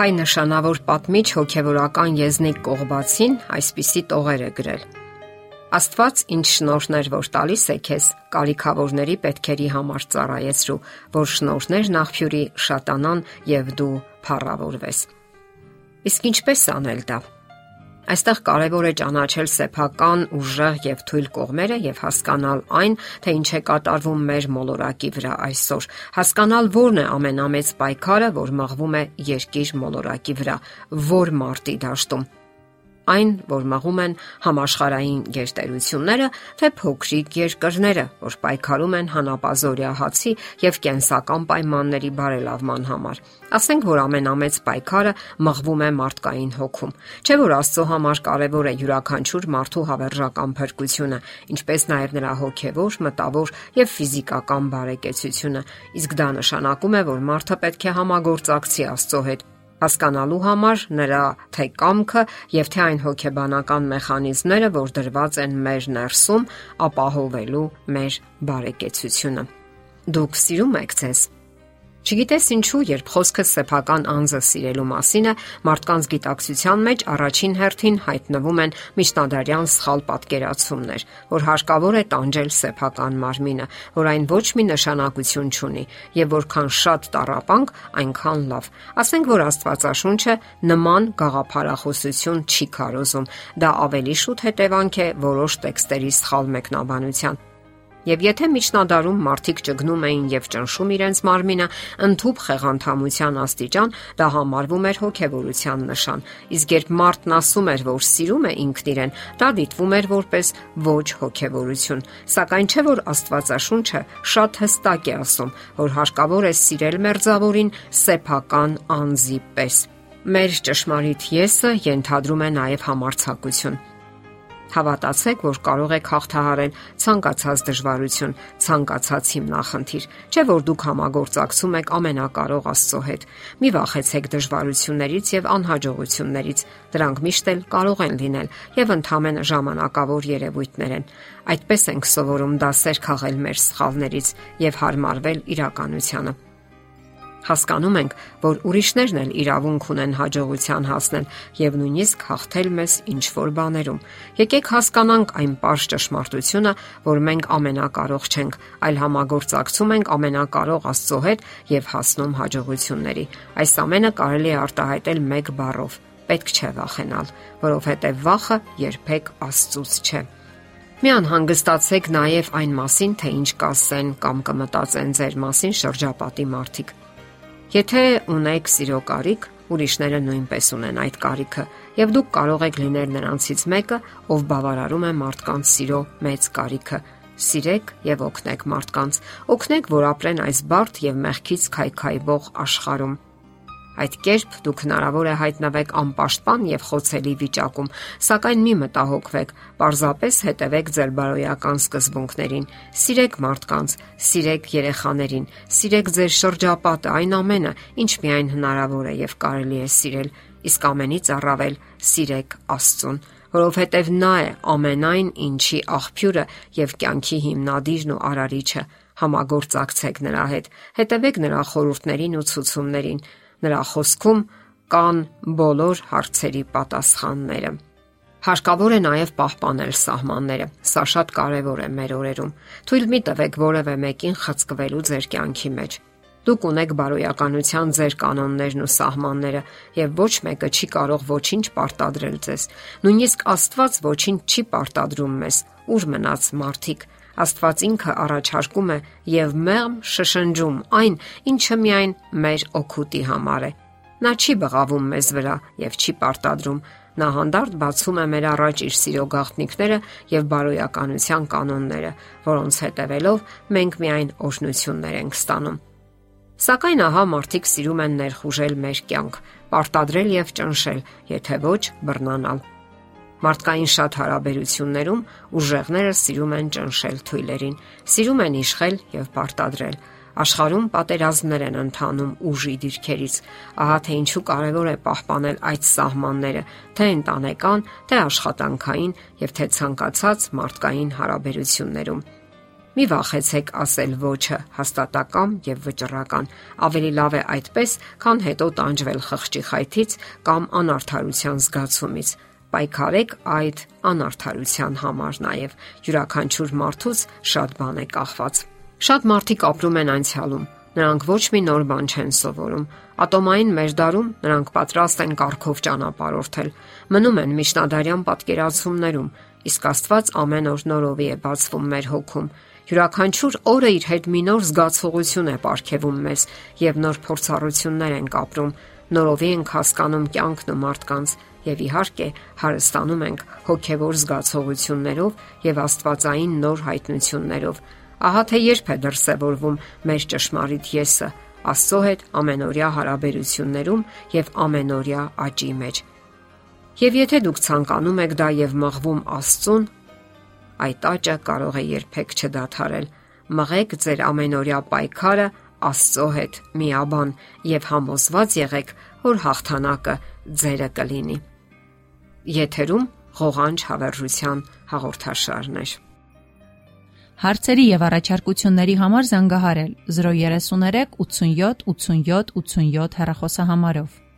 Հայ նշանավոր պատմիչ հոգևորական Եզնիկ Կողբացին այսպիսի տողեր է գրել. Աստված ինչ շնորհներ որ տալիս է քեզ, կարիքավորների պետքերի համար ծառայեցրու, որ շնորհներն աղբյուրի շատանան եւ դու փառավորվես։ Իսկ ինչպես անել դա։ Այստեղ կարևոր է ճանաչել սեփական ուժեղ եւ թույլ կողմերը եւ հասկանալ այն, թե ինչ է կատարվում մեր մոլորակի վրա այսօր։ Հասկանալ որն է ամենամեծ պայքարը, որ մղվում է երկիր մոլորակի վրա, որ մարտի դաշտում այն, որ մղում են համաշխարային գերտերությունները, թե փոքրիկ երկրները, որ պայքարում են հանապազորյա հացի եւ կենսական պայմանների բարելավման համար։ Ասենք որ ամենամեծ պայքարը մղվում է մարդկային հոգում։ Չէ որ Աստծո համար կարևոր է յուրաքանչյուր մարդու հավերժական փրկությունը, ինչպես նաեւ նրա հոգեվոր, մտավոր եւ ֆիզիկական բարեկեցությունը։ Իսկ դա նշանակում է, որ մարդը պետք է համագործակցի Աստծո հետ հասկանալու համար նրա թե կամքը եւ թե այն հոգեբանական մեխանիզմները, որ դրված են մեր ներսում, ապահովելու մեր բարեկեցությունը։ Դուք սիրում եք ձեզ Չգիտես ինչու, երբ խոսքը սեփական անձը սիրելու մասին է, մարդկանց գիտակցության մեջ առաջին հերթին հայտնվում են միջնադարյան սխալ պատկերացումներ, որ հարկավոր է տանջել սեփական մարմինը, որ այն ոչ մի նշանակություն չունի եւ որքան շատ տարապանք, այնքան լավ։ Ասենք որ Աստվածաշունչը նման գաղափարախոսություն չի քարոզում։ Դա ավելի շուտ հետևանք է որոշ տեքստերի սխալ մեկնաբանության Եվ եթե միջնադարում մարդիկ ճգնում էին եւ ճնշում իրենց մարմինը, ընդཐུպ խեղանթամության աստիճան, դա համարվում էր հոգեվորության նշան։ Իսկ երբ մարդն ասում էր, որ սիրում է ինքն իրեն, դա դիտվում էր որպես ոչ հոգեվորություն։ Սակայն չէ որ Աստվածաշունչը շատ հստակ է ասում, որ հարկավոր է սիրել մերձավորին սեփական անձի պես։ Մեր ճշմարիտ եսը ենթադրում է նաև համարցակություն Հավատացեք, որ կարող եք հաղթահարել ցանկացած դժվարություն, ցանկացած հիմնախնդիր, չէ՞ որ դուք համագործակցում եք ամենակարող Աստծո հետ։ Մի վախեցեք դժվարություններից եւ անհաջողություններից։ Դրանք միշտ էլ կարող են լինել եւ ընդհանրապես ժամանակավոր երևույթներ են։ Այդպես ենք սովորում դասեր քաղել մեր սխալներից եւ հարմարվել իրականությանը Հասկանում ենք, որ ուրիշներն էլ իրավունք ունեն հաջողության հասնել եւ նույնիսկ հաղթել մեզ ինչ որ բաներում։ Եկեք հասկանանք այն པարզ ճշմարտությունը, որ մենք ամենակարող չենք, այլ համագործակցում ենք ամենակարող Աստծո հետ եւ հասնում հաջողությունների։ Այս ամենը կարելի է արտահայտել մեկ բառով. պետք չէ վախենալ, որովհետեւ վախը երբեք Աստծուց չէ։ Մի անհանգստացեք նաև այն մասին, թե ինչ կասեն կամ կմտածեն ձեր մասին շրջապատի մարդիկ։ Եթե ունեք սիրո կարիք, ուրիշները նույնպես ունեն այդ կարիքը, եւ դուք կարող եք լինել նրանցից մեկը, ով բավարարում է մարդկանց սիրո մեծ կարիքը։ Սիրեք եւ օգնեք մարդկանց։ Օգնեք, որ ապրեն այս բարդ եւ մեղքից քայքայվող աշխարհում Այդ կերպ դուք հնարավոր է հայտնվեք անպաշտպան եւ խոցելի վիճակում, սակայն մի մտահոգվեք, parzapes հետևեք ձեր բարոյական սկզբունքներին։ Սիրեք մարդկանց, սիրեք երեխաներին, սիրեք ձեր շրջապատը, այն ամենը, ինչ միայն հնարավոր է եւ կարելի է սիրել, իսկ ամենից առավել սիրեք Աստծուն որովհետև նա է ամենայն ինչի աղբյուրը եւ կյանքի հիմնադիրն ու արարիչը համագործակցեք նրա հետ հետևեք նրա խորհուրդներին ու ցուցումներին Նրա խոսքում կան բոլոր հարցերի պատասխանները։ Հարկավոր է նաև պահպանել սահմանները։ Սա շատ կարևոր է մեր օրերում։ Թույլ մի տվեք որևէ մեկին խցկվելու ձեր կյանքի մեջ։ Դուք ունեք բարոյականության ձեր կանոններն ու սահմանները, եւ ոչ մեկը չի կարող ոչինչ պարտադրել ձեզ։ Նույնիսկ Աստված ոչինչ չի պարտադրում մեզ։ Ուր մնաց մարդիկ, Աստված ինքը առաջարկում է եւ մեղմ շշնջում այն, ինչը միայն մեր օգուտի համար է։ Նա չի բղավում մեզ վրա եւ չի պարտադրում։ Նա հանդարտ բացում է մեր առաջ իր սիրո գաղտնիքները եւ բարոյականության կանոնները, որոնց հետևելով մենք միայն օժնություններ ենք ստանում։ Սակայն ահա մարդիկ սիրում են ներխուժել մեր կյանք, պարտադրել եւ ճնշել, եթե ոչ բռնանալ։ Մարդկային շատ հարաբերություններում ուժեղները սիրում են ճնշել թույլերին, սիրում են իշխել եւ պարտադրել։ Աշխարհում պատերազմներ են ընթանում ուժի դիրքերից։ Ահա թե ինչու կարևոր է պահպանել այդ սահմանները, թե ընտանեկան, թե աշխատանքային եւ թե ցանկացած մարդկային հարաբերություններում։ Մի վախեցեք ասել ոչը հաստատակամ եւ վճռական։ Ավելի լավ է այդպես, քան հետո տանջվել խղճի խայթից կամ անարթարության զգացումից։ Պայքարեք այդ անարթարության համար նաև։ Յուրաքանչյուր մարդուց շատ բան է կախված։ Շատ մարդիկ ապրում են անցյալում Նրանք ոչ մի նոր բան չեն սովորում։ Ատոմային մեր դարում նրանք պատրաստ են կարգով ճանապարհորդել։ Մնում են միջնադարյան պատկերացումներում, իսկ Աստված ամեն օր նորովի է բացվում մեր հոգում։ Յուրաքանչյուր օրը իր հետ մի նոր զգացողություն է ապարգևում մեզ եւ նոր փորձառություններ ենք ապրում։ Նորովի ենք հասկանում կյանքն ու մարդկանց եւ իհարկե հարստանում ենք հոգեվոր զգացողություններով եւ աստվածային նոր հայտնություններով Ահա թե երբ է դրսևորվում մեր ճշմարիտ եսը Աստծո հետ ամենօրյա հարաբերություններում եւ ամենօրյա աճի մեջ։ Եվ եթե դուք ցանկանում եք դա եւ մղվում Աստծուն, այդ աճը կարող է երբեք չդադարել։ Մղեք ձեր ամենօրյա պայքարը Աստծո հետ միաբան եւ համոզված եղեք, որ հաղթանակը ձերը կլինի։ Եթերում ղողանջ հավերժության հաղորդաշարն է։ Հարցերի եւ առաջարկությունների համար զանգահարել 033 87 87 87 հեռախոսահամարով։